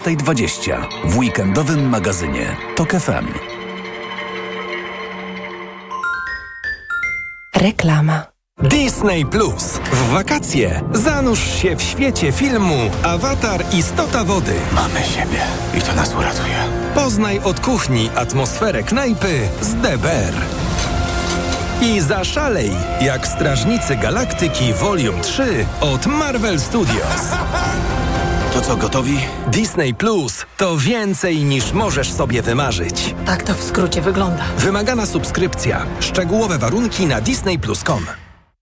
20 w weekendowym magazynie TOK FM. Reklama. Disney Plus. W wakacje zanurz się w świecie filmu Awatar Istota Wody. Mamy siebie i to nas uratuje. Poznaj od kuchni atmosferę knajpy z DBR. I zaszalej jak Strażnicy Galaktyki Volume 3 od Marvel Studios. To co, gotowi? Disney Plus to więcej niż możesz sobie wymarzyć. Tak to w skrócie wygląda. Wymagana subskrypcja. Szczegółowe warunki na disneyplus.com.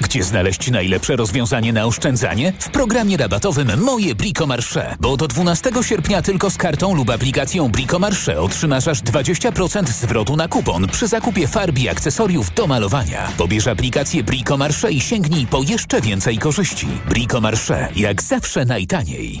Gdzie znaleźć najlepsze rozwiązanie na oszczędzanie? W programie rabatowym Moje Bricomarché. Bo do 12 sierpnia tylko z kartą lub aplikacją Bricomarché otrzymasz aż 20% zwrotu na kupon przy zakupie farb i akcesoriów do malowania. Pobierz aplikację Bricomarché i sięgnij po jeszcze więcej korzyści. Bricomarché. Jak zawsze najtaniej.